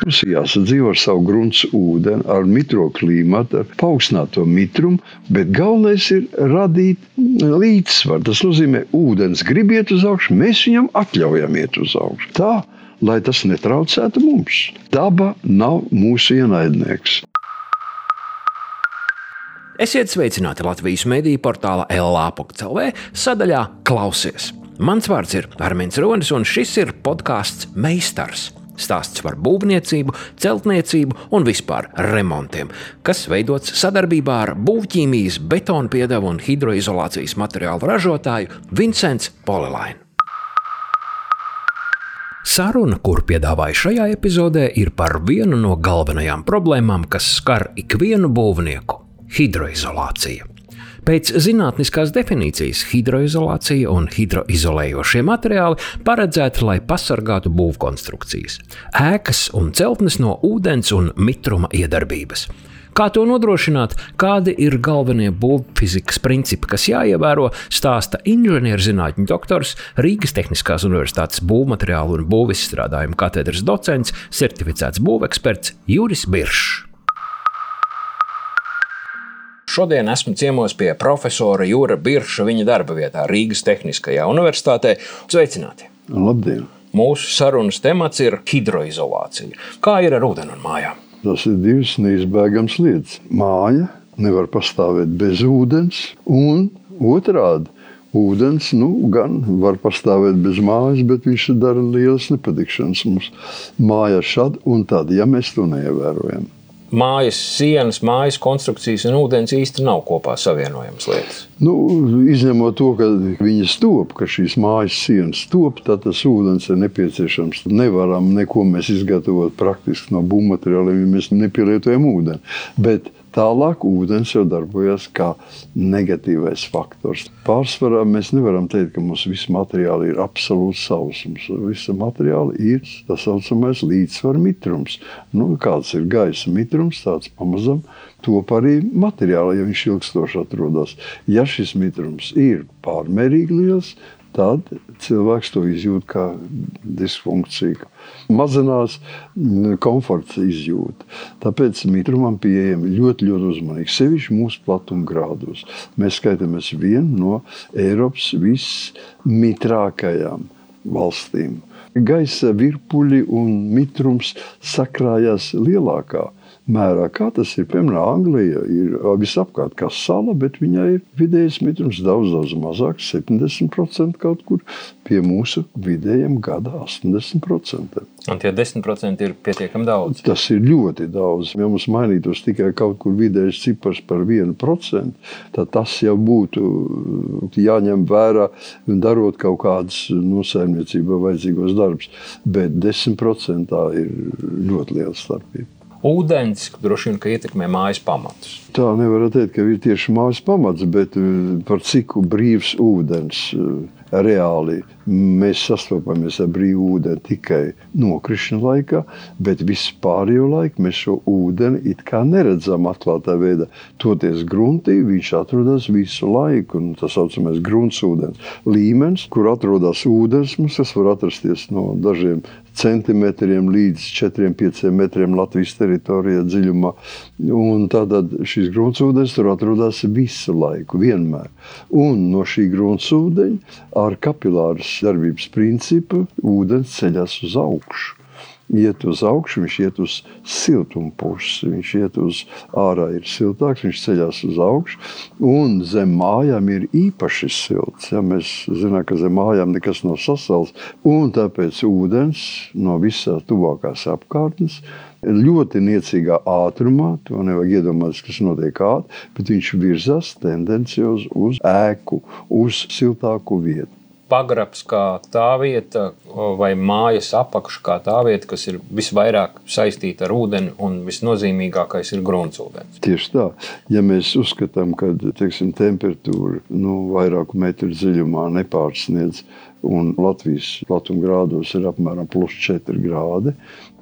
Mums ir jāsadzīvo ar savu grunts ūdeni, ar mikroklimatu, ar paaugstināto mitrumu, bet galvenais ir radīt līdzsvaru. Tas nozīmē, ūdens grib iet uz augšu, mēs viņam atļaujam iet uz augšu. Tā, lai tas netraucētu mums. Daba nav mūsu ienaidnieks. Esiet sveicināti Latvijas mediju portāla LA.CLV sadaļā Klausies. Mans vārds ir Armīns Ronis, un šis ir podkāsts Meistars. Stāsts par būvniecību, celtniecību un vispār remontiem, kas veidots sadarbībā ar būvķīmijas, betona piedevu un hidroizolācijas materiālu ražotāju Vincents Polilainu. Saruna, kur piedāvāju šajā epizodē, ir par vienu no galvenajām problēmām, kas skar ikvienu būvnieku - hidroizolāciju. Pēc zinātniskās definīcijas hidroizolācija un hidroizolējošie materiāli paredzēti, lai pasargātu būvkonstrukcijas, ēkas un celtnes no ūdens un mitruma iedarbības. Kā to nodrošināt, kādi ir galvenie būvfizikas principi, kas jāievēro, stāsta inženierzinātņu doktors, Rīgas Tehniskās Universitātes būvmateriālu un būvizstrādājumu katedras docents, certificēts būveksperts Juris Biršs. Šodien esmu ciemos pie profesora Jūra Birša viņa darba vietā Rīgas Tehniskajā Universitātē. Sveicināti! Labdien! Mūsu sarunas temats ir hidroizolācija. Kā ir ar ūdeni un mājām? Tas ir divas neizbēgamas lietas. Māja nevar pastāvēt bez ūdens, un otrādi ūdens nu, gan var pastāvēt bez mājas, bet viņš dara lielas nepatikšanas mums mājās šad un tad, ja mēs to neievērojam mājas sienas, mājas konstrukcijas un ūdens īsti nav kopā savienojamas lietas. Nu, izņemot to, ka viņas top, ka šīs mājas sienas top, tad tas ūdens ir nepieciešams. Nevaram neko mēs izgatavot praktiski no būvmateriāliem, ja mēs nepielietojam ūdeni. Bet Tālāk ūdens jau darbojas kā negatīvais faktors. Pārsvarā mēs nevaram teikt, ka mums viss materiāli ir absolūts sausums. Visa materiāla ir tā saucamais līdzsvaru mitrums. Nu, kāds ir gaisa mitrums, tāds pamazam top arī materiāli, ja viņš ilgstoši atrodas. Ja šis mitrums ir pārmērīgi liels, tad cilvēks to izjūt kā disfunkciju. Mazinās komforts izjūta. Tāpēc mitrumam pieejami ļoti, ļoti uzmanīgi. Sevišķi mūsu platuma grādos. Mēs skaitāmies vienu no Eiropas vismitrākajām valstīm. Gaisa virpuļi un mitrums sakrājās lielākā mērā. Kā tas ir? Piemēram, Anglija ir visapkārt kā sala, bet viņai ir vidējais mitrums daudz, daudz mazāks, 70% kaut kur pie mūsu vidējiem gada 80%. Un tie 10% ir pietiekami daudz. Tas ir ļoti daudz. Ja mums mainītos tikai kaut kur vidējais cipars par 1%, tad tas jau būtu jāņem vērā, darot kaut kādas nosaimniecībā nu, vajadzīgos darbus. Bet 10% ir ļoti liela starpība ūdens droši vien ietekmē mājas pamatus. Tā nevar teikt, ka ir tieši mājas pamats, bet eh, par cik brīvs ūdens eh, reāli mēs sastopamies ar brīvu ūdeni tikai nokrišņa laikā, bet visu pārējo laiku mēs šo ūdeni it kā neredzam atklātā veidā. Toties gruntī viņš atrodas visu laiku, un tas saucamais gruntsūdens līmenis, kur atrodas ūdens, mums tas var atrasties no dažiem centimetriem līdz 4-5 metriem Latvijas teritorijā dziļumā. Un tātad šis gruntsūdens tur atrodas visu laiku, vienmēr. Un no šī gruntsūdeņa ar kapilāras darbības principu ūdens ceļas uz augšu. Iet uz augšu, viņš iet uz siltumu pusi. Viņš iet uz ārā, ir siltāks, viņš ceļās uz augšu. Un zem mājām ir īpaši silts. Ja, mēs zinām, ka zem mājām nekas nav sasals. Un tāpēc ūdens no visās tuvākās apkārtnes ļoti niecīgā ātrumā. To nevajag iedomāties, kas notiek ātri, bet viņš virzās tendenciozi uz ēku, uz siltāku vietu pagrabs kā tā vieta, vai mājas apakša kā tā vieta, kas ir visvairāk saistīta ar ūdeni, un visnozīmīgākais ir gruntsūdens. Tieši tā. Ja mēs uzskatām, ka teiksim, temperatūra nu, vairāku metru dziļumā nepārsniedz, un Latvijas platuma grādos ir apmēram plus 4 grādi,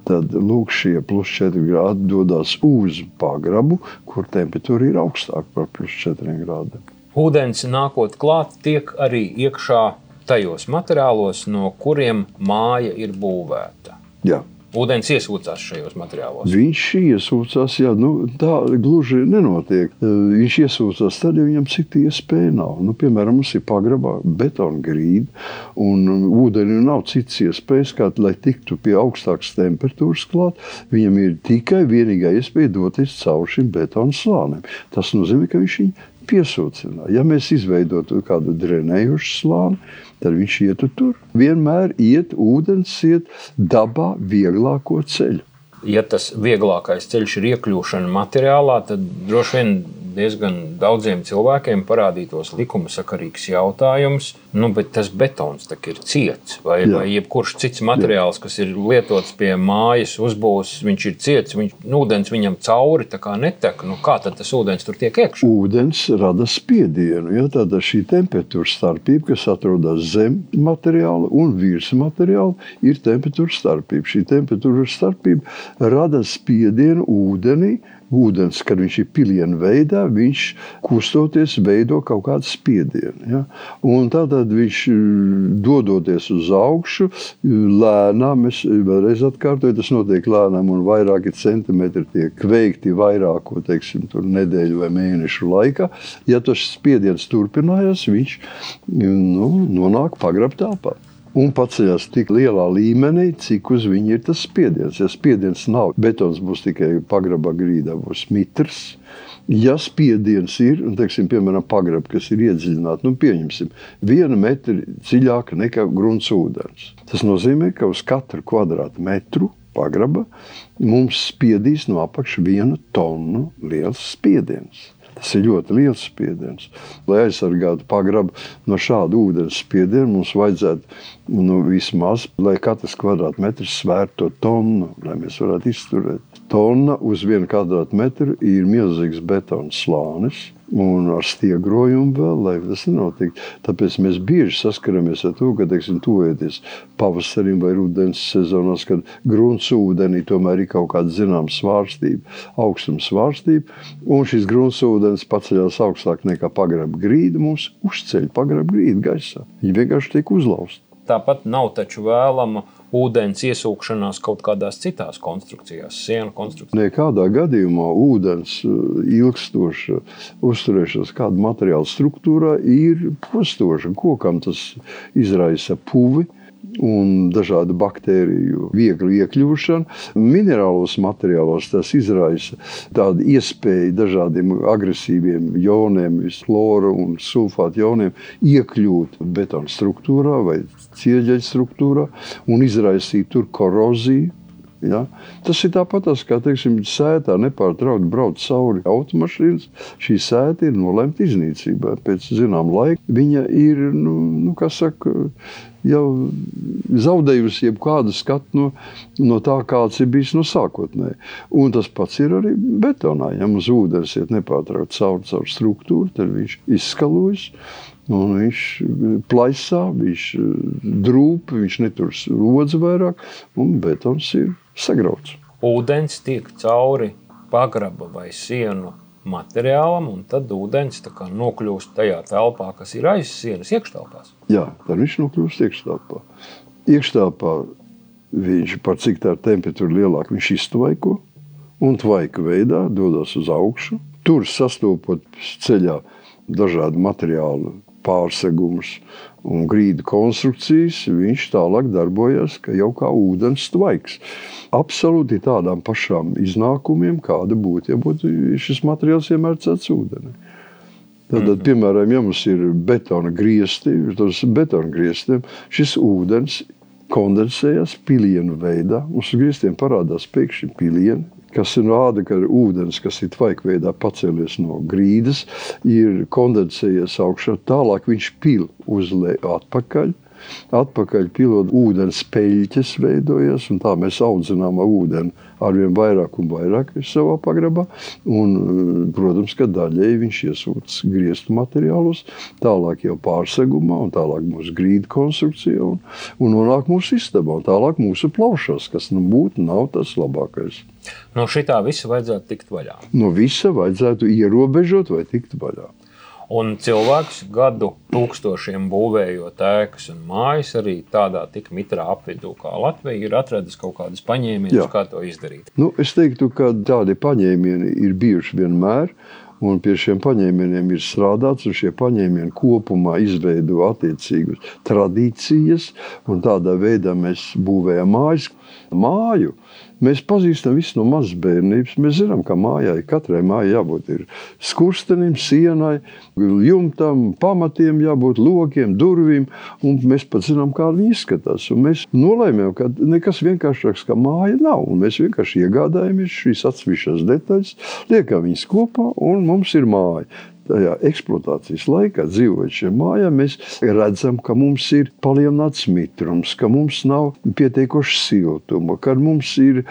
tad lūk, šie plus 4 grādi dodas uz pagrabu, kur temperatūra ir augstāka par plus 4 grādiem. Ūdens nākot klāt, tiek arī iekšā tajos materiālos, no kuriem māja ir būvēta. Jā. ūdens iesūcās šajos materiālos. Viņš iesūcās, jā, nu, tā gluži nenotiek. Viņš iesūcās tad, ja viņam cita iespēja nav. Nu, piemēram, mums ir pagrabā betona grīda, un ūdeni nav citas iespējas, kā lai tiktu pie augstākas temperatūras klāt. Viņam ir tikai vienīgā iespēja doties cauri šim betona slānim. Tas nozīmē, ka viņš viņu piesūcināja. Ja mēs izveidotu kādu drenējušu slāni, tad viņš ietu tur. Vienmēr iet ūdens, iet dabā vieglāko ceļu. Ja tas vieglākais ceļš ir iekļūšana materiālā, tad droši vien diezgan daudziem cilvēkiem parādītos likuma sakarīgs jautājums, nu, bet tas betons ir ciets. Vai, Jā. vai jebkurš cits materiāls, Jā. kas ir lietots pie mājas uzbūves, viņš ir ciets, viņš, nu, ūdens viņam cauri netek. Nu, kā tad tas ūdens tur tiek iekšā? Ūdens rada spiedienu. Ja? Tāda šī temperatūra starpība, kas atrodas zem materiāla un virs materiāla, ir temperatūra starpība. Šī temperatūra starpība rada spiedienu ūdenī ūdens, kad viņš ir pilienu veidā, viņš kustoties, veido kaut kādu spiedienu. Ja? Un tad viņš dodoties uz augšu, lēnām, es vēlreiz atkārtoju, tas notiek lēnām un vairāki centimetri tiek veikti vairāko teiksim, nedēļu vai mēnešu laikā. Ja tas spiediens turpinājās, viņš nu, nonāk pagrabtāpā un paceļas tik lielā līmenī, cik uz viņu ir tas spiediens. Ja spiediens nav, betons būs tikai pagrabā grīdā, būs mitrs. Ja spiediens ir, un, teiksim, piemēram, pagraba, kas ir iedziļināta, nu, pieņemsim, viena metra dziļāka nekā grunts ūdens. Tas nozīmē, ka uz katru kvadrātmetru pagraba mums spiedīs no apakšas vienu tonu liels spiediens. Tas ir ļoti liels spiediens. Lai aizsargātu pagrabu no šāda ūdens spiediena, mums vajadzētu nu, vismaz, lai katrs kvadrātmetrs svērtu to tonu, lai mēs varētu izturēt. Tonna uz vienu kvadrātmetru ir milzīgs betona slānis un ar stiegrojumu vēl, lai tas nenotiktu. Tāpēc mēs bieži saskaramies ar to, ka, teiksim, tuvojoties pavasarim vai rudens sezonās, kad grunts ūdenī tomēr ir kaut kāda zināma svārstība, augstuma svārstība, un šis grunts ūdens paceļās augstāk nekā pagraba grīda, mums uzceļ pagraba grīdu gaisā. Viņi vienkārši tiek uzlausti. Tāpat nav taču vēlama ūdens iesūkšanās kaut kādās citās konstrukcijās, sienu konstrukcijās. Nekādā gadījumā ūdens uh, ilgstoša uzturēšanās kāda materiāla struktūrā ir postoša. Kokam tas izraisa puvi un dažādu baktēriju vieglu iekļūšanu. Minerālos materiālos tas izraisa tādu iespēju dažādiem agresīviem joniem, floru un sulfātu joniem iekļūt betona struktūrā vai cieģeļa struktūrā un izraisīt tur koroziju. Ja? Tas ir tāpat, kā teiksim, sētā nepārtraukti brauc cauri automašīnas. Šī sēta ir nolemta iznīcībai. Pēc zināmā laika viņa ir nu, nu, saka, jau zaudējusi jebkādu skatu no, no tā, kāds ir bijis no sākotnēji. Un tas pats ir arī betonā. Ja mums ūdens iet nepārtraukti cauri caur struktūru, tad viņš izskalojas. Un viņš plaisā, viņš drūp, viņš netur lodzi vairāk, un betons ir sagrauts. Ūdens tiek cauri pagraba vai sienu materiālam, un tad ūdens nokļūst tajā telpā, kas ir aiz sienas, iekštelpās. Jā, tad viņš nokļūst iekštelpā. Iekštelpā viņš par cik tā temperatūra lielāka, viņš iztvaiko un tvaika veidā dodas uz augšu. Tur sastopot ceļā dažādu materiālu pārsegumus un grīdu konstrukcijas, viņš tālāk darbojas jau kā ūdens tvaiks. Absolūti tādām pašām iznākumiem, kāda būtu, ja būtu šis materiāls iemērcēts ūdenī. Tad, mm -hmm. piemēram, ja mums ir betona griezti, tad betona grieztiem šis ūdens kondensējas pilienu veidā. Uz grieztiem parādās pēkšņi pilieni, kas rāda, ka ūdens, kas ir tvaikveidā pacēlies no grīdas, ir kondensējies augšā. Tālāk viņš pil uz leju atpakaļ. Atpakaļ pilot ūdens peļķes veidojas, un tā mēs audzinām ūdeni arvien vairāk un vairāk savā pagrabā. Un, protams, ka daļēji viņš iesūtas griestu materiālus, tālāk jau pārsegumā, un tālāk mūsu grīdu konstrukcijā, un, un nonāk mūsu istabā, un tālāk mūsu plaušās, kas nu būtu nav tas labākais. No šitā visa vajadzētu tikt vaļā. No visa vajadzētu ierobežot vai tikt vaļā. Un cilvēks gadu tūkstošiem būvējot ēkas un mājas arī tādā tik mitrā apvidū kā Latvija, ir atradis kaut kādas paņēmienas, kā to izdarīt. Nu, es teiktu, ka tādi paņēmieni ir bijuši vienmēr. Un pie šiem paņēmieniem ir strādāts, un šie paņēmieni kopumā izveido attiecīgas tradīcijas. Tādā veidā mēs būvējam mājas, māju. Mēs pazīstam visu no mazas bērnības. Mēs zinām, ka mājai katrai mājai jābūt skurstenim, sienai, jumtam, pamatiem, jābūt lokiem, durvīm. Mēs pat zinām, kā viņi izskatās. Un mēs nolēmām, ka nekas vienkāršāks kā māja nav. Un mēs vienkārši iegādājamies šīs atsevišķas detaļas, liekam viņas kopā un mums ir māja tajā eksploatācijas laikā, dzīvojot šajā mājā, mēs redzam, ka mums ir palielināts mitrums, ka mums nav pietiekoši siltuma, ka mums ir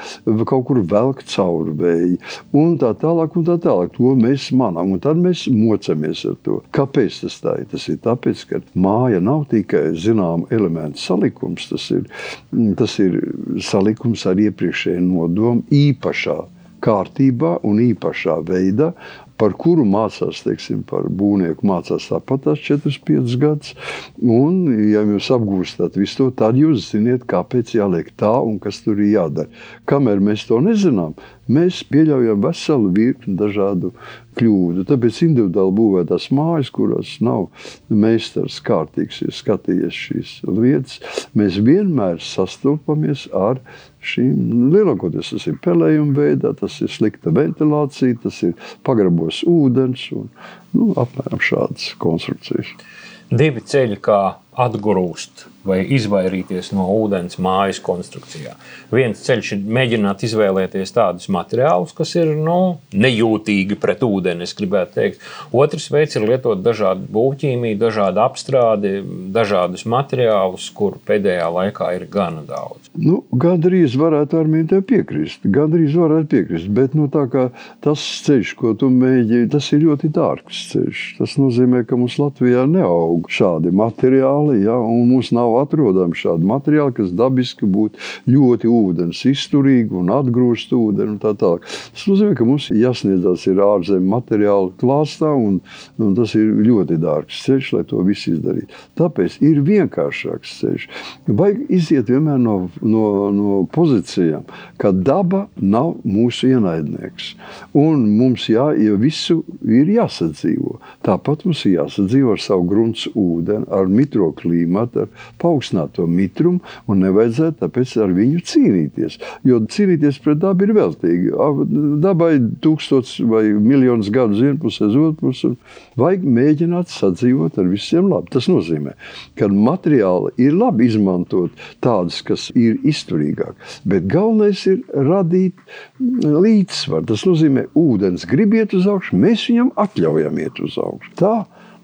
kaut kur velk caurvēji un tā tālāk. Un tā tālāk. To mēs manām, un tad mēs mocamies ar to. Kāpēc tas tā ir? Tas ir tāpēc, ka māja nav tikai zināma elementu salikums, tas ir, tas ir salikums ar iepriekšēju nodomu īpašā kārtībā un īpašā veidā, par kuru mācās, teiksim, par būvnieku mācās tāpat tās 4-5 gadus. Un, ja jūs apgūstat visu to, tad jūs ziniet, kāpēc jāliek tā un kas tur ir jādara. Kamēr mēs to nezinām, mēs pieļaujam veselu virkni dažādu kļūdu. Tāpēc individuāli būvētās mājas, kurās nav meistars kārtīgs, ir skatījies šīs lietas, mēs vienmēr sastopamies ar šīm lielākoties tas ir pelējuma veidā, tas ir slikta ventilācija, tas ir pagrabos ūdens un nu, apmēram šādas konstrukcijas. Divi ceļi, kā atgrūst vai izvairīties no ūdens mājas konstrukcijā. Viens ceļš ir mēģināt izvēlēties tādus materiālus, kas ir nu, nejūtīgi pret ūdeni, es gribētu teikt. Otrs veids ir lietot dažādu būvķīmiju, dažādu apstrādi, dažādus materiālus, kur pēdējā laikā ir gana daudz. Nu, gandrīz varētu ar mīnu piekrist. Gandrīz varētu piekrist, bet nu, tas ceļš, ko tu mēģini, tas ir ļoti dārgs ceļš. Tas nozīmē, ka mums Latvijā neaug šādi materiāli, ja, un mums nav atrodami šādi materiāli, kas dabiski būtu ļoti ūdens izturīgi un atgrūst ūdeni. Un tā tālāk. tas nozīmē, ka mums jāsniedzas ir ārzemju materiālu klāstā, un, un tas ir ļoti dārgs ceļš, lai to visu izdarītu. Tāpēc ir vienkāršāks ceļš. Vajag iziet vienmēr no, no, no pozīcijām, ka daba nav mūsu ienaidnieks. Un mums jā, ja visu ir jāsadzīvo. Tāpat mums ir jāsadzīvo ar savu grunts ūdeni, ar mikroklimatu, ar paaugstināto mitrumu un nevajadzētu tāpēc ar viņu cīnīties. Jo cīnīties pret dabu ir veltīgi. Dabai tūkstots vai miljonus gadu uz vienu pusi, uz otru pusi. Vajag mēģināt sadzīvot ar visiem labi. Tas nozīmē, ka materiāli ir labi izmantot tādus, kas ir izturīgāki. Bet galvenais ir radīt līdzsvaru. Tas nozīmē, ūdens grib iet uz augšu, mēs viņam atļaujam iet uz augšu. Tā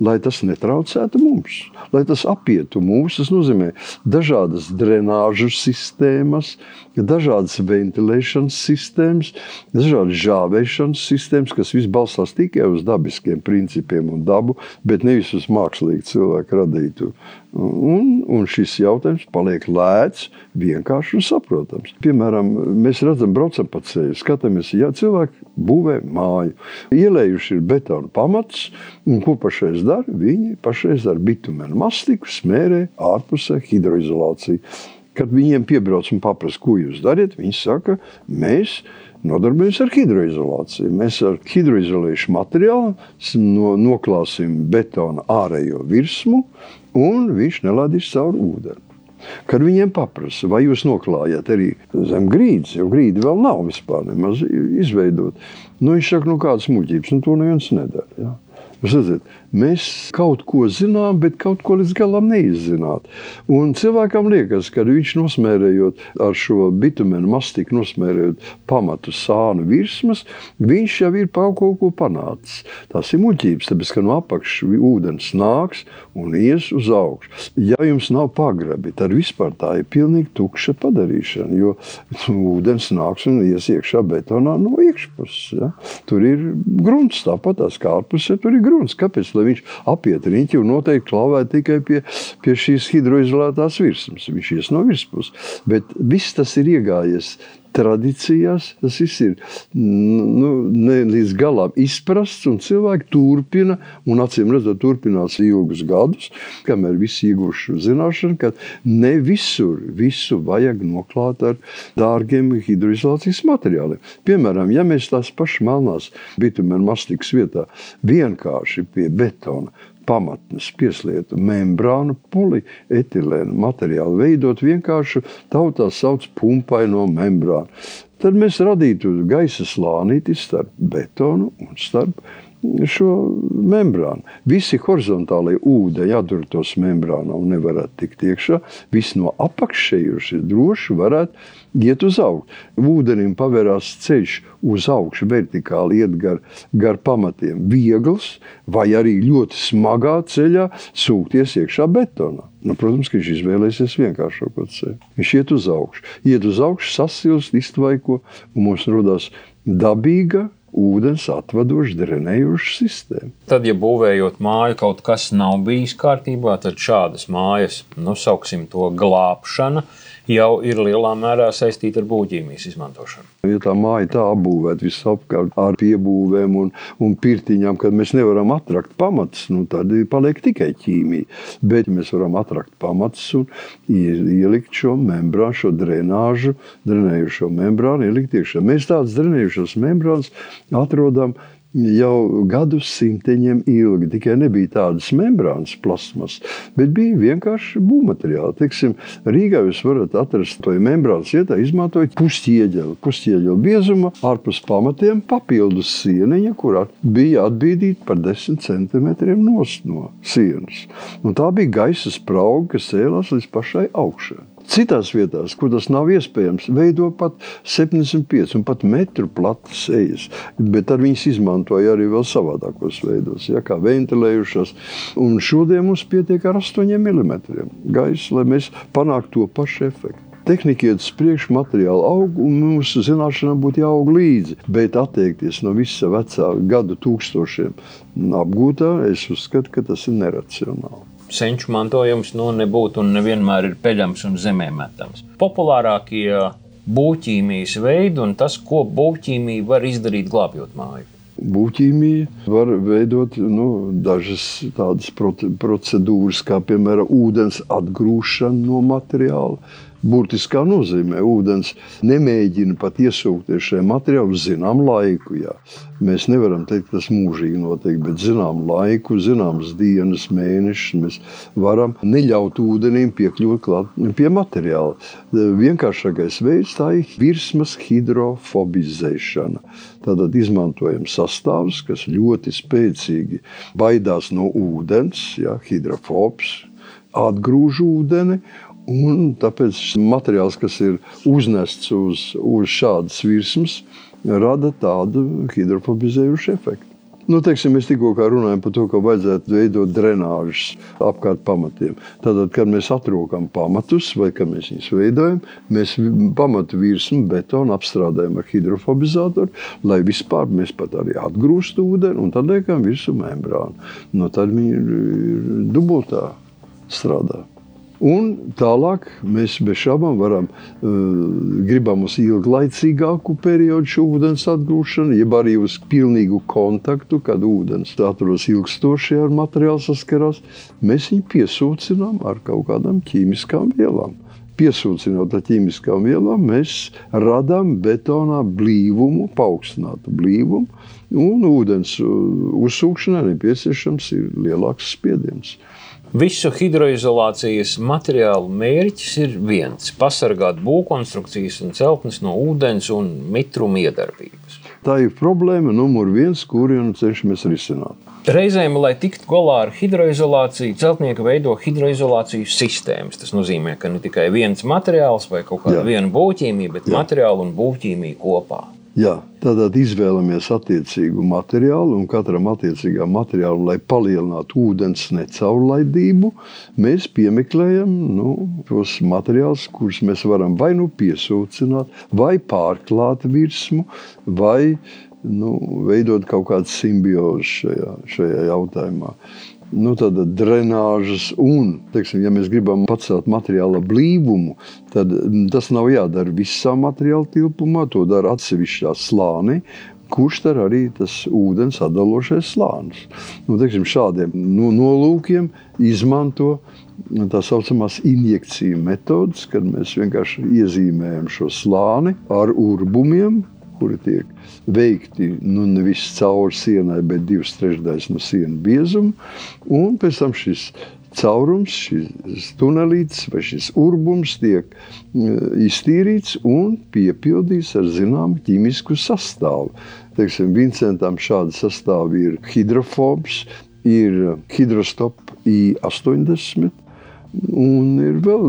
lai tas netraucētu mums, lai tas apietu mūs. Tas nozīmē dažādas drenāžu sistēmas, dažādas ventilēšanas sistēmas, dažādas žāvēšanas sistēmas, kas viss balstās tikai uz dabiskiem principiem un dabu, bet nevis uz mākslīgu cilvēku radītu Un, un šis jautājums paliek lēts, vienkāršs un saprotams. Piemēram, mēs redzam, braucam pa ceļu, skatāmies, ja cilvēki būvē māju, ielējuši ir betona pamats, un ko pašais dara? Viņi pašais dara bitumenu mastiku, smērē ārpusē hidroizolāciju. Kad viņiem piebrauc un paprasa, ko jūs darat, viņi saka, mēs nodarbojamies ar hidroizolāciju. Mēs ar hidroizolējušu materiālu no, noklāsim betona ārējo virsmu un viņš neladīs cauri ūdeni. Kad viņiem paprasa, vai jūs noklājat arī zem grīdas, jo grīda vēl nav vispār izveidota, nu, viņš saka, nu kādas muļķības, nu to neviens nedara. Ja? Redzat, mēs kaut ko zinām, bet kaut ko līdz galam neizzinām. Un cilvēkam liekas, ka viņš nosmērējot ar šo bitumenu mastiku, nosmērējot pamatu sānu virsmas, viņš jau ir kaut ko panācis. Tas ir muļķības, tāpēc ka no apakšas ūdens nāks un ies uz augšu. Ja jums nav pagrabi, tad vispār tā ir pilnīgi tukša padarīšana, jo ūdens nāks un ies iekšā betonā no iekšpuses. Ja? Tur ir grunts, tāpat kā ārpusē, tur ir grunts grunts. Kāpēc? Viņš apiet riņķi un noteikti klauvē tikai pie, pie šīs hidroizolētās virsmas. Viņš ies no virsmas. Bet viss tas ir iegājies tradīcijās. Tas viss ir nu, ne līdz galam izprasts, un cilvēki turpina, un acīm redzot, turpinās ilgus gadus, kamēr visi ieguvuši zināšanu, ka ne visur visu vajag noklāt ar dārgiem hidroizolācijas materiāliem. Piemēram, ja mēs tās pašas melnās bitumēna mastikas vietā vienkārši pie betona pamatnes pieslietu membrānu polietilēnu materiālu, veidot vienkāršu tautā sauc pumpaino membrānu. Tad mēs radītu gaisa slānīti starp betonu un starp šo membrānu. Visi horizontālie ūdeņi atdurtos membrānā un nevarētu tikt iekšā. Viss no apakšējuši droši varētu iet uz augšu. Ūdenim pavērās ceļš uz augšu, vertikāli iet gar, gar pamatiem. Viegls vai arī ļoti smagā ceļā sūkties iekšā betonā. Nu, protams, ka viņš izvēlēsies vienkāršāko ceļu. Viņš iet uz augšu, iet uz augšu, sasilst, iztvaiko, un mums radās dabīga ūdens atvadoša, drenējoša sistēma. Tad, ja būvējot māju, kaut kas nav bijis kārtībā, tad šādas mājas, nu, sauksim to glābšana, jau ir lielā mērā saistīta ar būvķīmijas izmantošanu. Ja tā māja tā apbūvēta visapkārt ar piebūvēm un, un pirtiņām, kad mēs nevaram atrakt pamatus, nu, tad paliek tikai ķīmija. Bet mēs varam atrakt pamatus un ielikt šo membrānu, šo drenāžu, drenējušo membrānu, ielikt iekšā. Mēs tādas drenējušas membrānas atrodam jau gadsimteņiem ilgi. Tikai nebija tādas membrānas, plasmas, bet bija vienkārši būvmateriāli. Teiksim, Rīgā jūs varat atrast to membrānas vietā, izmantojot pusķieģeli, pusķieģeli biezuma, ārpus pamatiem papildus sieniņa, kurā bija atbīdīta par 10 centimetriem no sienas. Un tā bija gaisa sprauga, kas cēlās līdz pašai augšai. Citās vietās, kur tas nav iespējams, veido pat 75 un pat metru platas ejas. Bet ar viņas izmantoja arī vēl savādākos veidos, ja, kā ventilējušas. Un šodien mums pietiek ar 8 mm gaisa, lai mēs panāktu to pašu efektu. Tehnika iet uz priekšu, materiāli aug, un mūsu zināšanām būtu jāaug līdzi. Bet atteikties no visa vecā gadu tūkstošiem apgūtā, es uzskatu, ka tas ir neracionāli senču mantojums nu, nebūtu un nevienmēr ir peļams un zemē metams. Populārākie būvķīmijas veidi un tas, ko būvķīmija var izdarīt, glābjot māju. Būvķīmija var veidot nu, dažas tādas procedūras, kā piemēram ūdens atgrūšana no materiāla burtiskā nozīmē. Ūdens nemēģina pat iesūkties šajā materiālā uz zināmu laiku. Jā. Mēs nevaram teikt, tas mūžīgi notiek, bet zinām laiku, zināmas dienas, mēnešus mēs varam neļaut ūdenim piekļūt klāt pie materiāla. Vienkāršākais veids tā ir virsmas hidrofobizēšana. Tātad izmantojam sastāvus, kas ļoti spēcīgi baidās no ūdens, ja, hidrofobs, atgrūž ūdeni Un tāpēc materiāls, kas ir uznests uz, uz šādas virsmas, rada tādu hidrofobizējušu efektu. Nu, teiksim, mēs tikko runājam par to, ka vajadzētu veidot drenāžas apkārt pamatiem. Tad, kad mēs atrokam pamatus, vai kad mēs viņus veidojam, mēs pamatu virsmu betonu apstrādājam ar hidrofobizatoru, lai vispār mēs pat arī atgrūstu ūdeni un tad liekam virsmu membrānu. No nu, tad viņi ir dubultā strādā. Un tālāk mēs bez šaubām varam, uh, gribam uz ilglaicīgāku periodu šo ūdens atgūšanu, jeb arī uz pilnīgu kontaktu, kad ūdens atrodas ilgstoši ar materiālu saskarās, mēs viņu piesūcinām ar kaut kādām ķīmiskām vielām. Piesūcinot ar ķīmiskām vielām, mēs radām betonā blīvumu, paaugstinātu blīvumu, un ūdens uzsūkšanai nepieciešams ir lielāks spiediens. Visu hidroizolācijas materiālu mērķis ir viens - pasargāt būvkonstrukcijas un celtnes no ūdens un mitruma iedarbības. Tā ir problēma numur viens, kuru nu cenšamies risināt. Reizēm, lai tiktu galā ar hidroizolāciju, celtnieki veido hidroizolācijas sistēmas. Tas nozīmē, ka ne tikai viens materiāls vai kaut kāda viena būvķīmija, bet Jā. materiāli un būvķīmija kopā. Jā, Tātad izvēlamies attiecīgu materiālu, un katram attiecīgam materiālam, lai palielinātu ūdens necaurlaidību, mēs piemeklējam nu, tos materiālus, kurus mēs varam vai nu piesūcināt, vai pārklāt virsmu, vai nu, veidot kaut kādu simbiozi šajā, šajā jautājumā. Nu, drenāžas un, teiksim, ja mēs gribam pacelt materiāla blīvumu, tad tas nav jādara visā materiāla tilpumā, to dara atsevišķā slānī kurš ir arī tas ūdens atdalošais slānis. Nu, teiksim, šādiem nu, nolūkiem izmanto tā saucamās injekciju metodes, kad mēs vienkārši iezīmējam šo slāni ar urbumiem, kuri tiek veikti nu, nevis cauri sienai, bet divas trešdaļas no sienas biezuma. Un pēc tam šis caurums, šis tunelītis vai šis urbums tiek iztīrīts un piepildīts ar zināmu ķīmisku sastāvu. Teiksim, Vincentam šādi sastāvi ir hidrofobs, ir hidrostop I80, Un ir vēl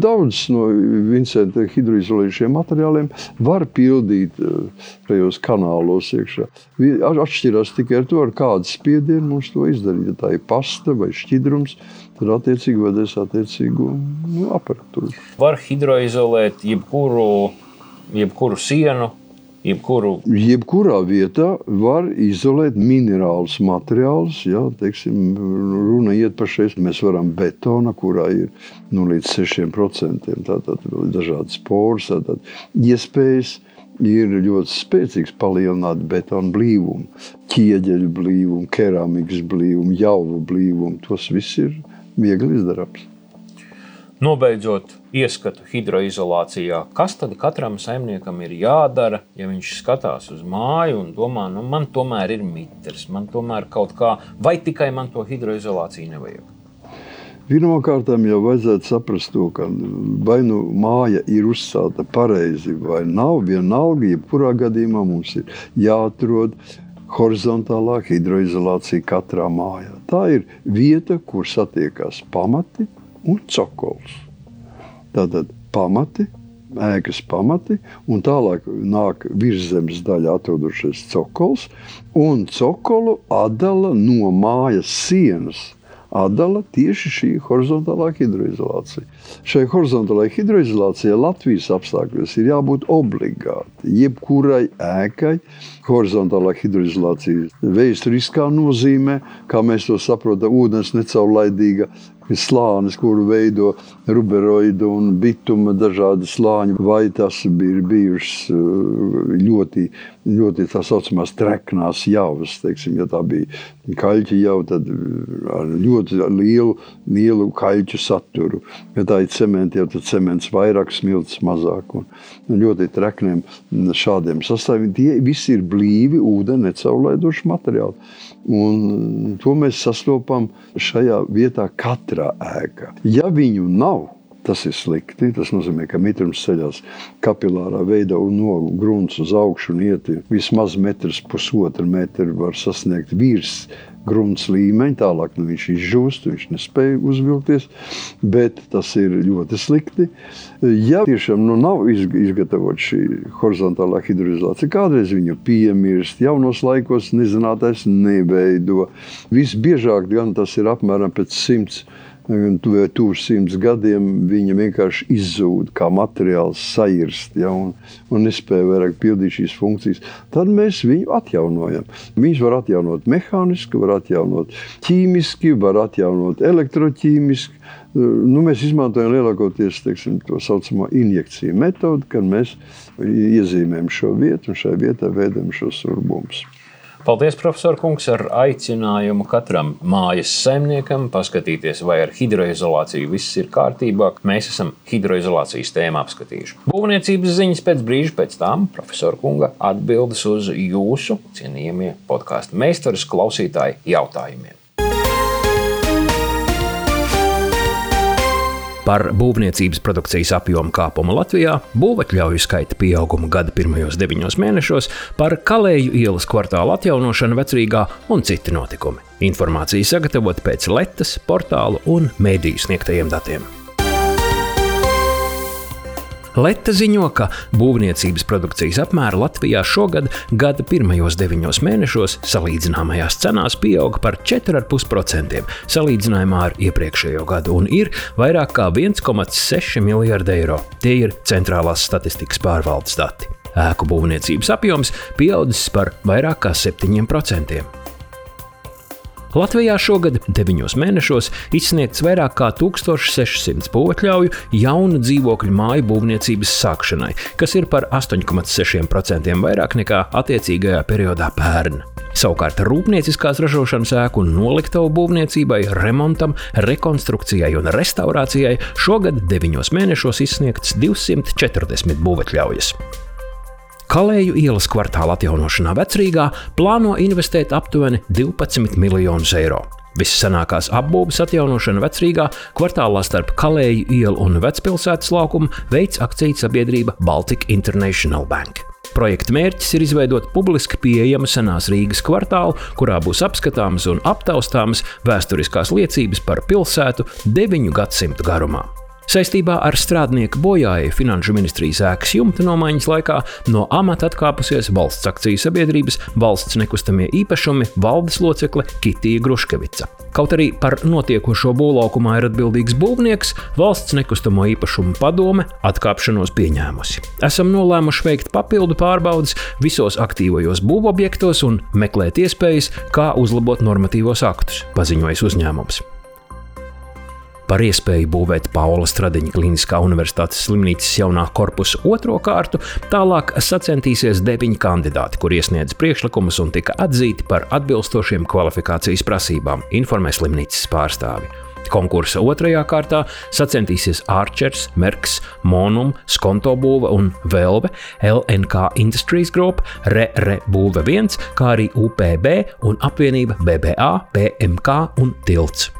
daudz no Vincenta hidroizolējušiem materiāliem, var pildīt eh, tajos kanālos iekšā. Atšķirās tikai ar to, ar kādu spiedienu mums to izdarīt. Ja tā ir pasta vai šķidrums, tad attiecīgi vajadzēs attiecīgu nu, aparatūru. Var hidroizolēt jebkuru, jebkuru sienu, Jebkuru. Jebkurā vietā var izolēt minerālus materiālus. Jā, teiksim, runa iet par šeit. Mēs varam betona, kurā ir nu, līdz 6% tātad dažādas poras, tātad iespējas. Ir ļoti spēcīgs palielināt betona blīvumu, ķieģeļu blīvumu, keramikas blīvumu, jauvu blīvumu. Tas viss ir viegli izdarāms. Nobeidzot ieskatu hidroizolācijā, kas tad katram saimniekam ir jādara, ja viņš skatās uz māju un domā, nu, man tomēr ir mitrs, man tomēr kaut kā, vai tikai man to hidroizolāciju nevajag? Pirmkārt, jau vajadzētu saprast to, ka vai nu māja ir uzcelta pareizi vai nav. Vienalga, jebkurā gadījumā mums ir jāatrod horizontālā hidroizolācija katrā mājā. Tā ir vieta, kur satiekas pamati un cokols. Tātad pamati, ēkas pamati, un tālāk nāk virsmas daļa atrodošais cokols, un cokolu atdala no mājas sienas atdala tieši šī horizontālā hidroizolācija. Šai horizontālajai hidroizolācijai Latvijas apstākļos ir jābūt obligāti. Jebkurai ēkai horizontālā hidroizolācija vēsturiskā nozīmē, kā mēs to saprotam, ūdens necaurlaidīga slānis, kuru veido ruberoidu un bituma dažādi slāņi, vai tas ir bijušas uh, ļoti, ļoti tā saucamās treknās javas. Teiksim, ja tā bija kaļķa jau, tad uh, ar ļoti lielu, lielu kaļķu saturu. Ja cementa, jau tad cements vairāk, smilts mazāk. Un, un ļoti trekniem šādiem sastāviem. Tie visi ir blīvi, ūdeni necaurlaidoši materiāli. Un to mēs sastopam šajā vietā katrā ēkā. Ja viņu nav, Tas ir slikti. Tas nozīmē, ka mitrums ceļās kapilārā veidā un no grunts uz augšu un iet vismaz metrs, pusotru metru var sasniegt virs grunts līmeņa, tālāk nu, viņš izžūst, viņš nespēja uzvilkties, bet tas ir ļoti slikti. Ja tiešām nu, nav izgatavota šī horizontālā hidroizolācija, kādreiz viņu piemirst, jaunos laikos nezinātais neveido. Visbiežāk gan tas ir apmēram pēc simts tuvu simts gadiem viņa vienkārši izzūd, kā materiāls sairst ja, un, un nespēja vairāk pildīt šīs funkcijas. Tad mēs viņu atjaunojam. Viņš var atjaunot mehāniski, var atjaunot ķīmiski, var atjaunot elektroķīmiski. Nu, mēs izmantojam lielākoties teiksim, to saucamo injekciju metodi, kad mēs iezīmējam šo vietu un šai vietai veidojam šos urbumus. Paldies, profesor Kungs, ar aicinājumu katram mājas saimniekam paskatīties, vai ar hidroizolāciju viss ir kārtībā. Mēs esam hidroizolācijas tēmu apskatījuši. Būvniecības ziņas pēc brīža pēc tam profesora Kunga atbildes uz jūsu cienījamie podkāstu meistaru klausītāju jautājumiem. Par būvniecības produkcijas apjomu kāpumu Latvijā, būvatļauju skaita pieaugumu gada pirmajos deviņos mēnešos, par Kalēju ielas kvartāla atjaunošanu vecrīgā un citi notikumi. Informācija sagatavota pēc Latvijas portālu un mēdīju sniegtajiem datiem. Leta ziņo, ka būvniecības produkcijas apmēra Latvijā šogad gada pirmajos deviņos mēnešos salīdzināmajās cenās pieauga par 4,5% salīdzinājumā ar iepriekšējo gadu un ir vairāk kā 1,6 miljardi eiro. Tie ir centrālās statistikas pārvaldes dati. Ēku būvniecības apjoms pieaudzis par vairāk kā 7%. Latvijā šogad deviņos mēnešos izsniegts vairāk kā 1600 būvotļauju jaunu dzīvokļu māju būvniecības sākšanai, kas ir par 8,6% vairāk nekā attiecīgajā periodā pērn. Savukārt rūpnieciskās ražošanas ēku un noliktavu būvniecībai, remontam, rekonstrukcijai un restaurācijai šogad deviņos mēnešos izsniegts 240 būvotļaujas. Kalēju ielas kvartāla atjaunošanā Vecrīgā plāno investēt aptuveni 12 miljonus eiro. Vissenākās apbūves atjaunošana Vecrīgā kvartālā starp Kalēju ielu un Vecpilsētas laukumu veids akciju sabiedrība Baltic International Bank. Projekta mērķis ir izveidot publiski pieejamu senās Rīgas kvartālu, kurā būs apskatāmas un aptaustāmas vēsturiskās liecības par pilsētu deviņu gadsimtu garumā. Saistībā ar strādnieku bojāju Finanšu ministrijas ēkas jumta nomaiņas laikā no amata atkāpusies valsts akciju sabiedrības valsts nekustamie īpašumi valdes locekle Kitija Gruškevica. Kaut arī par notiekošo būvlaukumā ir atbildīgs būvnieks, valsts nekustamo īpašumu padome atkāpšanos pieņēmusi. Esam nolēmuši veikt papildu pārbaudas visos aktīvajos būvobjektos un meklēt iespējas, kā uzlabot normatīvos aktus, paziņojas uzņēmums par iespēju būvēt Paula Stradiņa Kliniskā universitātes slimnīcas jaunā korpusa otro kārtu, tālāk sacensties deviņi kandidāti, kur iesniedz priekšlikumus un tika atzīti par atbilstošiem kvalifikācijas prasībām, informē slimnīcas pārstāvi. Konkursa otrajā kārtā sacensties Archers, Merks, Monum, Skonto būve un Velve, LNK Industries Group, RE būve 1, kā arī UPB un apvienība BBA, PMK un Tilts.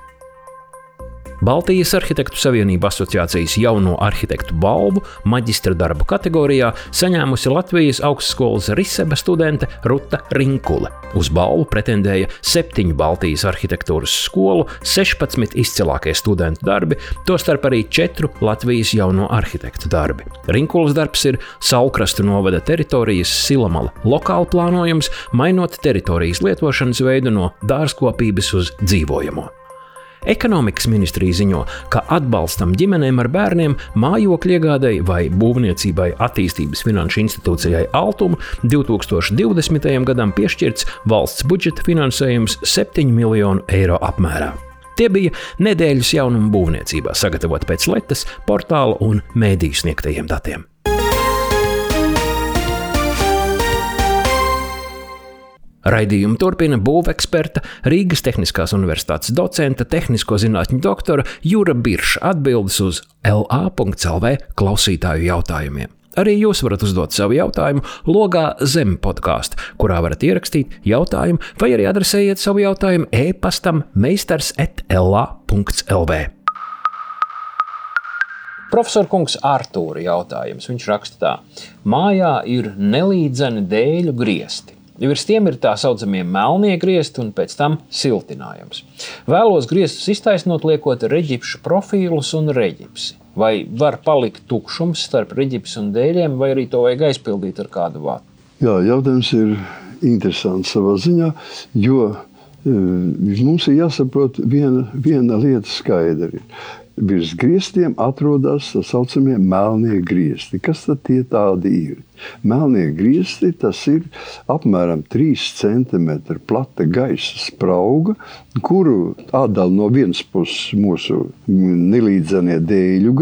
Baltijas Arhitektu Savienība asociācijas jauno arhitektu balvu maģistra darbu kategorijā saņēmusi Latvijas augstskolas Riseba studente Ruta Rinkule. Uz balvu pretendēja septiņu Baltijas arhitektūras skolu, 16 izcilākie studentu darbi, tostarp arī četru Latvijas jauno arhitektu darbi. Rinkulas darbs ir Saukrastu novada teritorijas silamala lokāla plānojums, mainot teritorijas lietošanas veidu no dārzkopības uz dzīvojamo. Ekonomikas ministrija ziņo, ka atbalstam ģimenēm ar bērniem mājokļu iegādēji vai būvniecībai attīstības finanšu institūcijai Altuma 2020. gadam piešķirts valsts budžeta finansējums 7 miljonu eiro apmērā. Tie bija nedēļas jaunumu būvniecībā, sagatavot pēc Latvijas portāla un mēdīju sniegtajiem datiem. Raidījumu turpina būveksperta, Rīgas Tehniskās Universitātes docenta, tehnisko zinātņu doktora Jūra Birša atbildes uz LA.CLV klausītāju jautājumiem. Arī jūs varat uzdot savu jautājumu logā zem podkāstu, kurā varat ierakstīt jautājumu, vai arī adresējiet savu jautājumu e-pastam meistars etlā.lv. Profesor Kungs Artūra jautājums. Viņš raksta tā: Mājā ir nelīdzeni dēļu griesti. Virs tiem ir tā saucamie melnie griezti un pēc tam siltinājums. Vēlos grieztus iztaisnot, liekot reģipšu profīlus un reģipsi. Vai var palikt tukšums starp reģipsu un dēļiem, vai arī to vajag aizpildīt ar kādu vātu? Jā, jautājums ir interesants savā ziņā, jo e, mums ir jāsaprot viena, viena lieta skaidri virs griestiem atrodas tā saucamie melnie griesti. Kas tad tie tādi ir? Melnie griesti tas ir apmēram 3 cm plata gaisa sprauga, kuru atdala no vienas puses mūsu nelīdzenie dēļu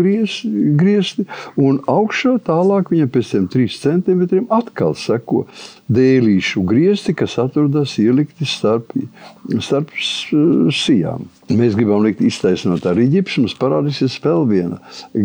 griesti un augšā tālāk viņam pēc tiem 3 cm atkal seko dēlīšu griesti, kas atrodas ielikti starp, starp sijām. Mēs gribam likt iztaisnot ar rīģipsi. Mums parādīsies vēl viena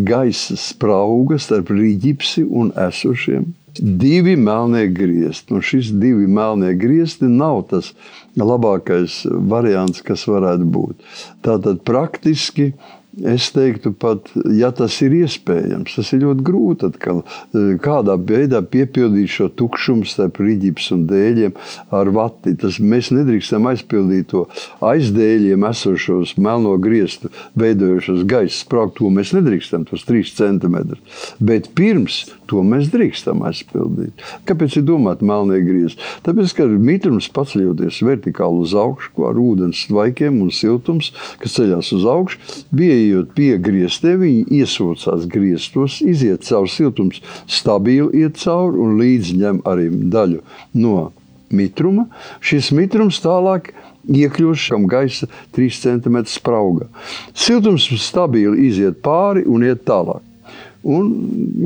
gaisa sprauga starp rīģipsi un esošiem. Divi melnie griezti. Un šis divi melnie griezti nav tas labākais variants, kas varētu būt. Tātad praktiski Es teiktu, pat ja tas ir iespējams, tas ir ļoti grūti atkal, e, kādā veidā piepildīt šo tukšumu starp rīķiem un dēļiem ar vati. Tas mēs nedrīkstam aizpildīt to aizdēļiem esošos melno griestu, veidojušos gaisa sprāgu. To mēs nedrīkstam, tos 3 centimetrus. Bet pirms to mēs drīkstam aizpildīt. Kāpēc ir domāti melnie griezti? Tāpēc, ka mitrums paceļoties vertikāli uz augšu, ar ūdens tvaikiem un siltums, kas ceļās uz augšu, bija ejot pie grieztiem, viņi iesūcās grieztos, iziet cauri siltums, stabili iet cauri un līdzi ņem arī daļu no mitruma. Šis mitrums tālāk iekļūšam gaisa 3 cm sprauga. Siltums stabili iziet pāri un iet tālāk. Un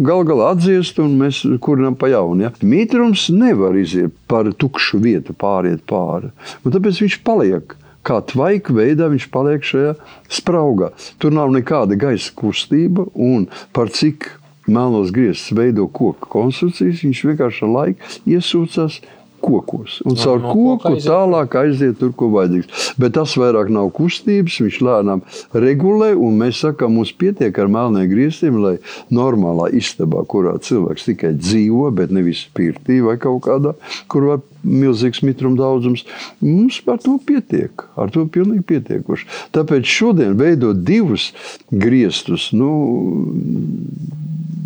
gal galā atdziest, un mēs kurinām pa jaunu. Ja? Mitrums nevar iziet par tukšu vietu, pāriet pāri. Un tāpēc viņš paliek. Kā tvaika veidā viņš paliek šajā spraugā. Tur nav nekāda gaisa kustība, un par cik melnos grieztus veido koka konstrukcijas, viņš vienkārši ar laiku iesūcās kokos. Un caur no, no koku aiziet. tālāk aiziet tur, kur vajadzīgs. Bet tas vairāk nav kustības, viņš lēnām regulē, un mēs sakām, mums pietiek ar melniem grieztiem, lai normālā istabā, kurā cilvēks tikai dzīvo, bet nevis pirtī vai kaut kādā, kur var milzīgs mitruma daudzums. Mums par to pietiek. Ar to pilnīgi pietiekoši. Tāpēc šodien veidot divus griestus. Nu,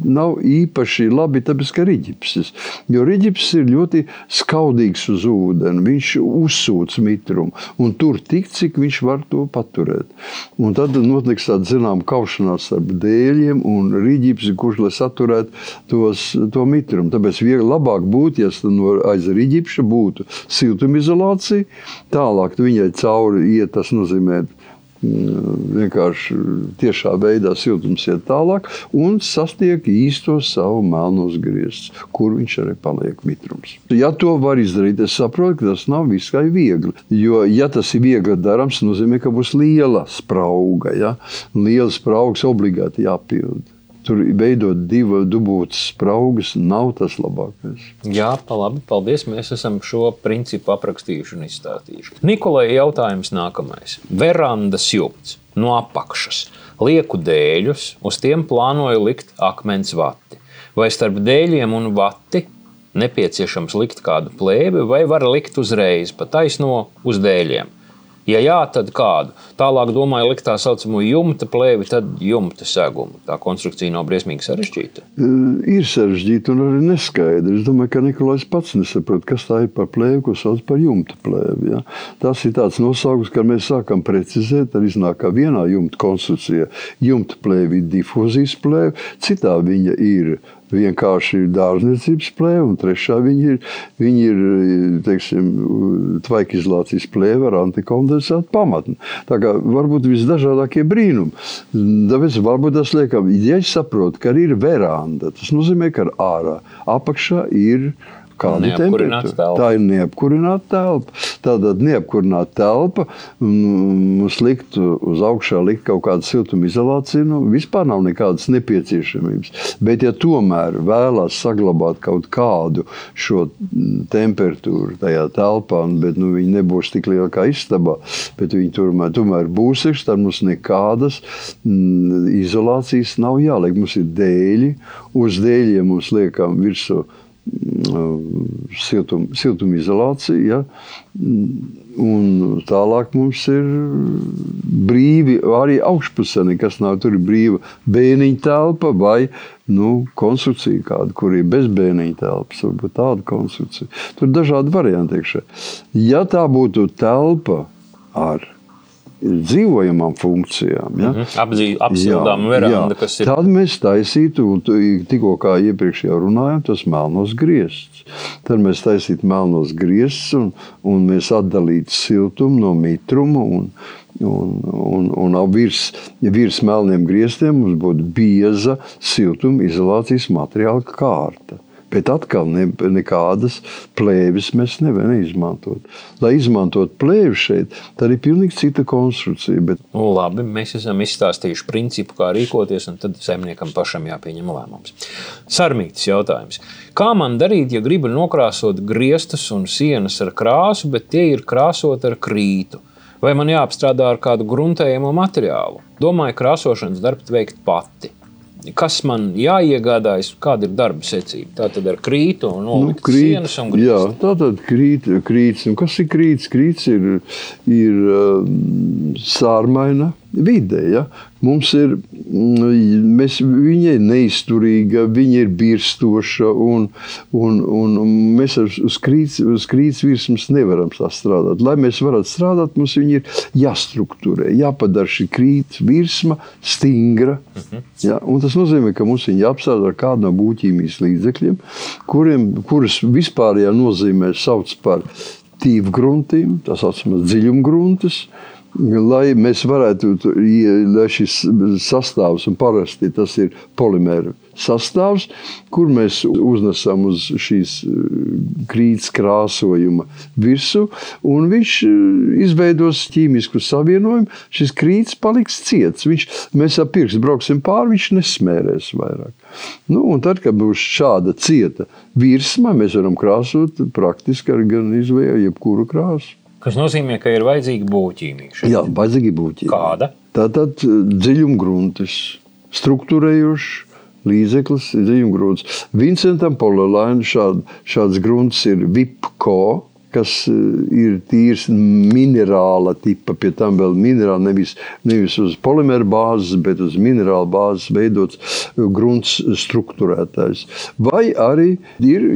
nav īpaši labi, tāpēc ka rīķis. Jo rīķis ir ļoti skaudīgs uz ūdeni, viņš uzsūc mitrumu un tur tik, cik viņš var to paturēt. Un tad notiks tāda zināmā kaušanās starp dēļiem un rīķis, kurš lai saturētu tos, to mitrumu. Tāpēc viegli labāk būtu, ja no aiz rīķa būtu siltumizolācija, tālāk viņai cauri iet, tas nozīmē vienkārši tiešā veidā siltums iet tālāk un sastiek īsto savu melnos grieztus, kur viņš arī paliek mitrums. Ja to var izdarīt, es saprotu, ka tas nav visai viegli. Jo, ja tas ir viegli darāms, nozīmē, ka būs liela sprauga. Ja? Liela spraugas obligāti jāpild. Tur veidot divas dubultas spraugas nav tas labākais. Jā, pa labi, paldies. Mēs esam šo principu aprakstījuši un izstāstījuši. Nikolai jautājums nākamais. Verandas jumts no apakšas. Lieku dēļus, uz tiem plānoju likt akmens vati. Vai starp dēļiem un vati nepieciešams likt kādu plēbi, vai var likt uzreiz pa taisno uz dēļiem? Ja jā, tad kādu? Tālāk domāju, likt tā saucamo jumta plēvi, tad jumta segumu. Tā konstrukcija nav briesmīgi sarežģīta. Ir sarežģīta un arī neskaidra. Es domāju, ka Nikolais pats nesaprot, kas tā ir par plēvi, ko sauc par jumta plēvi. Ja? Tas ir tāds nosaukums, ka mēs sākam precizēt, tad iznāk, ka vienā jumta konstrukcijā jumta plēvi ir difūzijas plēve, citā viņa ir vienkārši dārzniecības plēve, un trešā viņa ir, viņa ir teiksim, tvaikizolācijas plēve ar antikondensātu pamatni. Tā kā varbūt visdažādākie brīnumi. Tāpēc varbūt tas liekam, ja es saprotu, ka ir veranda, tas nozīmē, ka ārā apakšā ir ārā Kāda temperatūra? Tā ir neapkurināta telpa. Tātad neapkurināta telpa mums likt uz augšā likt kaut kādu siltumizolāciju, nu, vispār nav nekādas nepieciešamības. Bet, ja tomēr vēlās saglabāt kaut kādu šo temperatūru tajā telpā, bet nu, viņi nebūs tik liela kā istabā, bet viņi tomēr, tomēr būs, tad mums nekādas m, izolācijas nav jāliek. Mums ir dēļi, uz dēļiem mums liekam virsū siltum, siltumizolācija. Ja? Un tālāk mums ir brīvi arī augšpusē, kas nav tur brīva bēniņa telpa vai nu, konstrukcija, kāda, kur ir bez bēniņa telpas, varbūt tāda konstrukcija. Tur ir dažādi varianti. Iekšē. Ja tā būtu telpa ar dzīvojamām funkcijām. Ja? Mm -hmm. Apsildām veranda, kas ir. Tad mēs taisītu, tikko kā iepriekš jau runājām, tas melnos griezts. Tad mēs taisītu melnos griezts un, un mēs atdalītu siltumu no mitruma. Un, Un, un, un virs, virs melniem grieztiem mums būtu bieza siltuma izolācijas materiāla kārta. Bet atkal ne, nekādas plēves mēs nevaram izmantot. Lai izmantotu plēvi šeit, tad ir pilnīgi cita konstrukcija. Bet... Nu, labi, mēs esam izstāstījuši principu, kā rīkoties, un tad saimniekam pašam jāpieņem lēmums. Sarmītis jautājums. Kā man darīt, ja gribu nokrāsot griestus un sienas ar krāsu, bet tie ir krāsoti ar krītu? Vai man jāapstrādā ar kādu gruntējumu materiālu? Domāju, krāsošanas darbs veikt pati kas man jāiegādājas, kāda ir darba secība. Tā tad ar krītu un nu, krīt, sienas un grīstu. Jā, tā tad krīt, krīts. Un kas ir krīts? Krīts ir, ir um, sārmaina vide. Ja? Mums ir, mm, mēs, viņa ir neizturīga, viņa ir birstoša, un, un, un mēs ar, uz krītas krīts virsmas nevaram strādāt. Lai mēs varētu strādāt, mums viņa ir jāstrukturē, jāpadara šī krītas virsma stingra. Mhm. ja? Un tas nozīmē, ka mums viņa jāapstrādā ar kādu no būtības līdzekļiem, kuriem, kurus vispārējā nozīmē sauc par tīvgruntiem, tā saucamās dziļumgruntas, lai mēs varētu, lai šis sastāvs un parasti tas ir polimēra sastāvs, kur mēs uznesam uz šīs krītas krāsojuma virsmu, un viņš izveidos ķīmisku savienojumu. Šis krīts paliks ciets. Viņš, mēs ar pirkstu brauksim pāri, viņš nesmērēs vairāk. Nu, tad, kad būs šāda cieta virsma, mēs varam krāsot praktiski ar gan izvēju jebkuru krāsu. Tas nozīmē, ka ir vajadzīga būtība. Jā, vajadzīga būtība. Kāda? Tātad dziļumgruntis, struktūrējuši līdzeklis, dziļumgrunts. Vincentam Polalainam šād, šāds grunts ir VIPCO kas eh, ir tīrs minerāla tipa, pie tam vēl minerāla, nevis, nevis uz polimēra bāzes, bet uz minerāla bāzes veidots eh, grunts struktūrētājs. Vai arī ir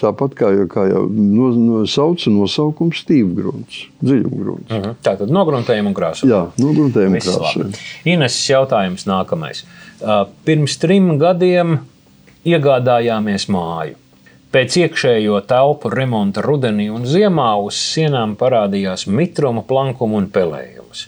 tāpat kā jau, kā jau no, no sauc nosaukums stīvgrunts, dziļumgrunts. Mhm. -huh. Tā tad nogruntējuma un krāsa. Jā, nogruntējuma un krāsa. Ines jautājums nākamais. Uh, pirms trim gadiem iegādājāmies māju. Pēc iekšējo telpu remonta rudenī un ziemā uz sienām parādījās mitruma, plankuma un pelējums.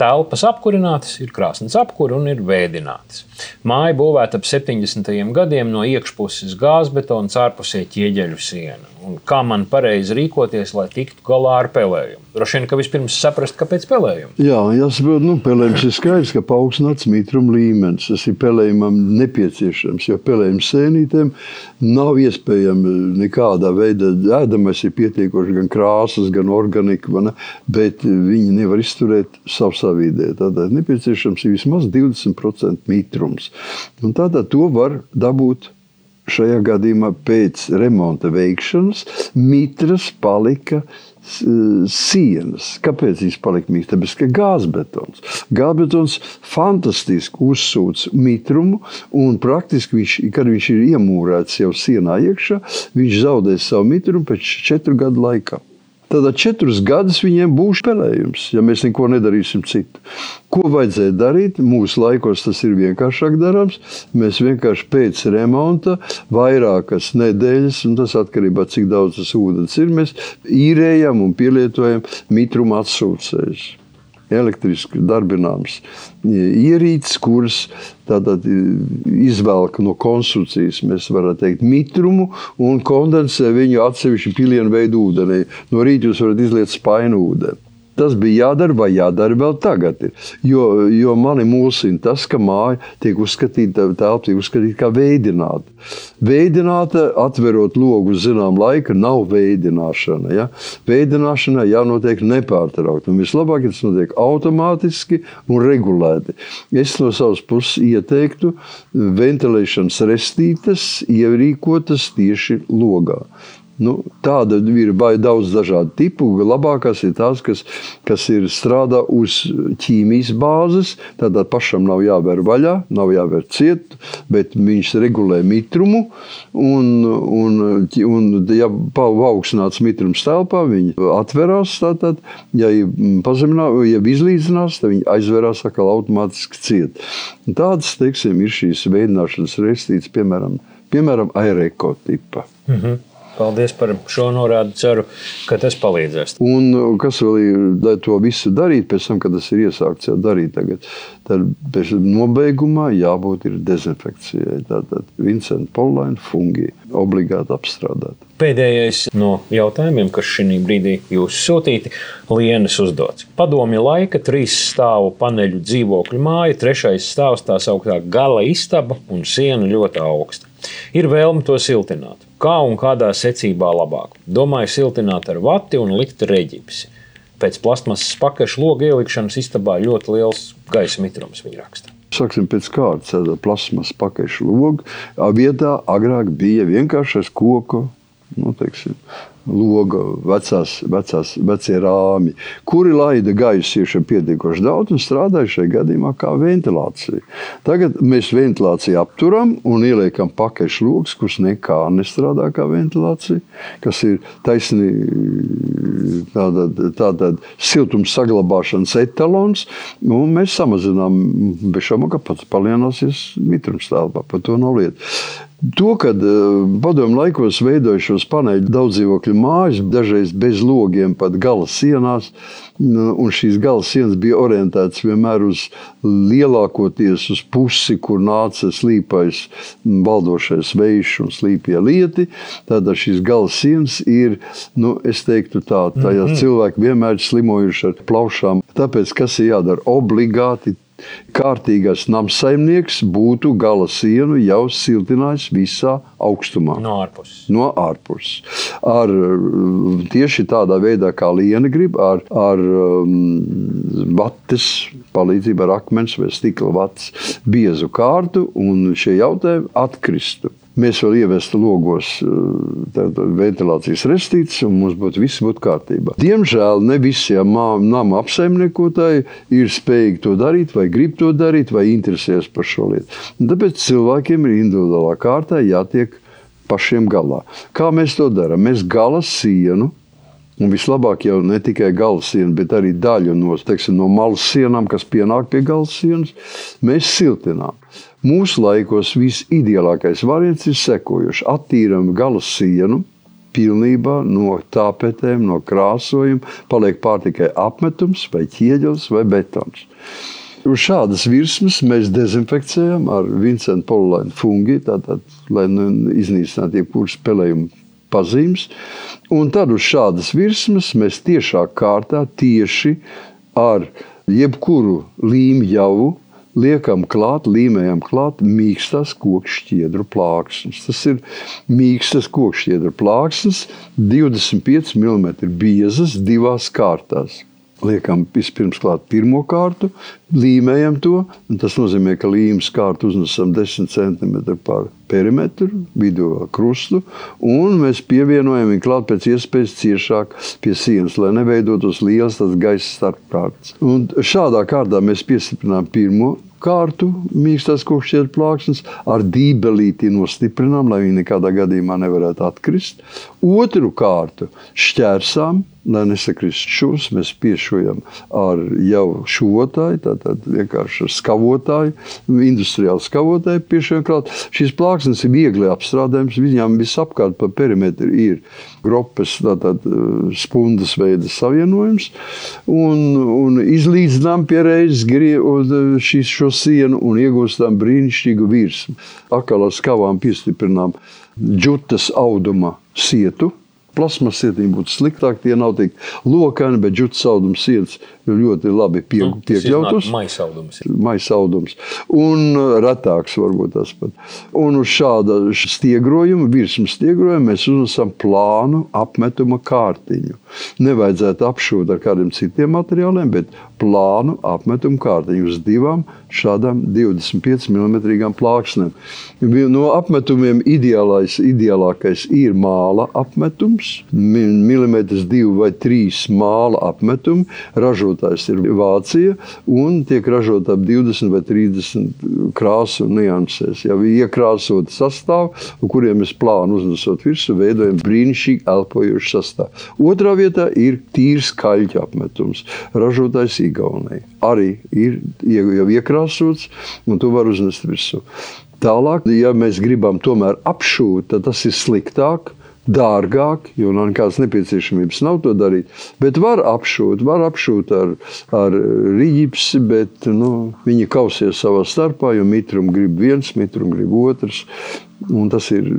Telpas apkurinātas, ir krāsnes apkūra un ir vēdinātas. Māja būvēta ap 70. gadiem no iekšpuses gāzbetona, ārpusē ķieģeļu siena. Un kā man pareizi rīkoties, lai tiktu galā ar pelējumu? Droši vien, ka vispirms saprast, kāpēc pelējums. Jā, jāsaprot, nu, pelējums ir skaidrs, ka paaugstināts mitruma līmenis. Tas ir pelējumam nepieciešams, jo pelējuma sēnītēm nav iespējama nekādā veidā ēdamais ir pietiekoši gan krāsas, gan organika, bet viņi nevar izturēt savsā vidē. Tātad nepieciešams ir vismaz 20% mitrums. Un tātad to var dabūt šajā gadījumā pēc remonta veikšanas mitras palika sienas. Kāpēc viņš palika mīksts? Tāpēc, ka gāzbetons. Gāzbetons fantastiski uzsūc mitrumu, un praktiski, viņš, kad viņš ir iemūrēts jau sienā iekšā, viņš zaudē savu mitrumu pēc četru gadu laikā. Tad četrus gadus viņiem būs spēlējums, ja mēs neko nedarīsim citu. Ko vajadzēja darīt? Mūsu laikos tas ir vienkāršāk darāms. Mēs vienkārši pēc remonta, vairākas nedēļas, un tas atkarībā no cik daudz tas ūdens ir, mēs īrējam un pielietojam mitruma atsūcējus elektriski darbināms ierīces, kuras tātad izvelk no konstrukcijas, mēs varētu teikt, mitrumu un kondensē viņu atsevišķi pilienu veidu ūdenī. No rīta jūs varat izliet spainu ūdeni. Tas bija jādara, vai jādara vēl tagad. Jo, jo mani mulsina tas, ka māja tiek uzskatīta, telpa tiek uzskatīta kā veidināta. Veidināta, atverot logu zinām laika, nav veidināšana. Ja? Veidināšanai jānotiek nepārtraukti. Vislabāk, tas notiek automātiski un regulēti. Es no savas puses ieteiktu ventilēšanas restītes ierīkotas tieši logā. Nu, tāda ir daudz dažādu tipu. Labākās ir tās, kas, kas ir strādā uz ķīmijas bāzes. Tādā pašam nav jāver vaļā, nav jāver ciet, bet viņš regulē mitrumu. Un, un, un ja paaugstināts mitrums telpā, viņi atverās. Tātad, ja pazeminā, ja izlīdzinās, tad viņi aizverās atkal automātiski ciet. Tādas teiksim, ir šīs veidināšanas restītes, piemēram, piemēram aereko tipa. Mm -hmm. Paldies par šo norādi. Ceru, ka tas palīdzēs. Un kas vēl ir, lai to visu darītu, pēc tam, kad tas ir iesākts jau darīt, tagad, tad nobeigumā jābūt dezinfekcijai. Tātad Vincenta Polaina fungi obligāti apstrādāt. Pēdējais no jautājumiem, kas šī brīdī jūs sūtīti, Lienas uzdots. Padomju laika trīs stāvu paneļu dzīvokļu māja, trešais stāvs tā sauktā gala istaba un siena ļoti augsta. Ir vēlme to siltināt. Kā un kādā secībā labāk? Domāju, siltināt ar vati un likt reģipsi. Pēc plasmasas pakaļš logu ielikšanas istabā ļoti liels gaisa mitrums, viņa raksta. Sāksim pēc kārtas. Tāda plasmas pakaļš logs. Vietā agrāk bija vienkāršais koku nu, teiksim, loga, vecās, vecās, vecie rāmi, kuri laida gaisu iekšā pietiekoši daudz un strādāja šajā gadījumā kā ventilācija. Tagad mēs ventilāciju apturam un ieliekam pakaļ logs, kurš nekā nestrādā kā ventilācija, kas ir taisni tāda, tāda siltums saglabāšanas etalons, un mēs samazinām, bez šaubām, ka pats palielināsies mitrums telpā, par to nav lieta. To, kad padomu laikos veidojušos paneļu daudz dzīvokļu mājas, dažreiz bez logiem, pat gala sienās, un šīs gala sienas bija orientētas vienmēr uz lielākoties uz pusi, kur nāca slīpais valdošais vējš un slīpie lieti. Tad šīs gala sienas ir, nu, es teiktu tā, tajā mm -hmm. cilvēki vienmēr slimojuši ar plaušām. Tāpēc, kas ir jādara obligāti, kārtīgais namsaimnieks būtu gala sienu jau siltinājis visā augstumā. No ārpuses. No ārpuses. Ar, tieši tādā veidā, kā Liena grib, ar, ar um, vates palīdzību, ar akmens vai stikla vates biezu kārtu, un šie jautājumi atkristu mēs vēl ievestu logos eh, ventilācijas restītes, un mums būtu viss būtu kārtībā. Diemžēl ne visiem nama apsaimniekotāji ir spējīgi to darīt, vai grib to darīt, vai interesējas par šo lietu. Tāpēc cilvēkiem ir individuālā kārtā jātiek pašiem galā. Kā mēs to darām? Mēs gala sienu Un vislabāk jau ne tikai gala siena, bet arī daļu no, teiksim, no malas sienām, kas pienāk pie gala sienas, mēs siltinām. Mūsu laikos visideālākais variants ir sekojošs. Attīram gala sienu, pilnībā no tāpetēm, no krāsojuma, paliek pār tikai apmetums, vai ķieģelis, vai betons. Uz šādas virsmas mēs dezinfekcijam ar Vincentu Polulainu fungi, tātad, lai nu iznīcinātu jebkuru spēlējumu pazīmes. Un tad uz šādas virsmas mēs tiešā kārtā tieši ar jebkuru līmju liekam klāt, līmējam klāt mīkstas kokšķiedru plāksnes. Tas ir mīkstas kokšķiedru plāksnes, 25 mm biezas divās kārtās liekam vispirms klāt pirmo kārtu, līmējam to. Tas nozīmē, ka līmes kārtu uznesam 10 cm pār perimetru, vidū krustu, un mēs pievienojam viņu klāt pēc iespējas ciešāk pie sienas, lai neveidotos liels gaisa starpkārts. Un šādā kārtā mēs piestiprinām pirmo kārtu, mīkstās kokšķietu plāksnes, ar dībelīti nostiprinām, lai viņi nekādā gadījumā nevarētu atkrist. Otru kārtu šķērsām, lai nesakrist šūs, mēs piešojam ar jau šotāju, tātad vienkārši ar skavotāju, industriālu skavotāju piešojam klāt. Šīs plāksnes ir viegli apstrādājums, viņām visapkārt pa perimetru ir gropes, tātad eh, spundas veida savienojums, un, un izlīdzinām pie reizes šīs šo sienu un iegūstam brīnišķīgu virsmu. Akalā skavām piestiprinām džutas auduma sietu, plasmas sietiņi būtu sliktāk. Tie nav tik lokaini, bet džutas audums sietas ļoti labi pie, nu, piekļautas. Maisaudums. Maisaudums. Un uh, retāks varbūt tas pat. Un uz šāda stiegrojuma, virsmas stiegrojuma mēs uznesam plānu apmetuma kārtiņu. Nevajadzētu apšūt ar kādiem citiem materiāliem, bet plānu apmetumu kārtiņu uz divām šādām 25 mm plāksnēm. No apmetumiem ideālais, ideālākais ir māla apmetums, milimetrs, divi vai trīs māla apmetumi, ražotājs ir Vācija un tiek ražot ap 20 vai 30 krāsu niansēs. Jau iekrāsot sastāvu, kuriem mēs plānu uznesot virsmu, veidojam brīnišķīgi elpojošu sastāvu. Otrā vietā ir tīrs kaļķa apmetums, ražotājs Igaunija. Arī ir jau iekrāsots, un to var uznest virsmu. Tālāk, ja mēs gribam tomēr apšūt, tad tas ir sliktāk dārgāk, jo nav nekādas nepieciešamības nav to darīt. Bet var apšūt, var apšūt ar, ar rīpsi, bet nu, viņi kausies savā starpā, jo mitrumu grib viens, mitrumu grib otrs. Tas ir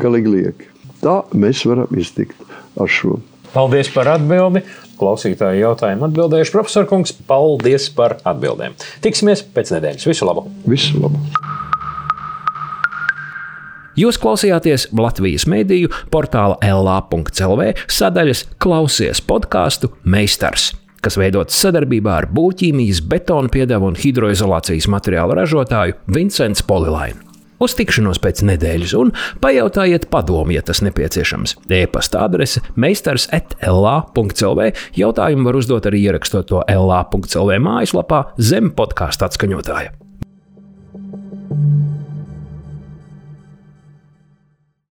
galīgi lieki. Tā mēs varam iztikt ar šo. Paldies par atbildi. Klausītāju jautājumu atbildējuši profesor Kungs. Paldies par atbildēm. Tiksimies pēc nedēļas. Visu labu! Visu labu! Jūs klausījāties Latvijas mediju portāla LA.CLV sadaļas Klausies podkāstu Meistars kas veidots sadarbībā ar būvķīmijas, betona piedevu un hidroizolācijas materiālu ražotāju Vincents Polilainu uz tikšanos pēc nedēļas un pajautājiet padomu, ja tas nepieciešams. E-pasta adrese meistars etlā.clv. Jautājumu var uzdot arī ierakstot to LA.CLV mājaslapā zem podkāstu atskaņotāja. thank you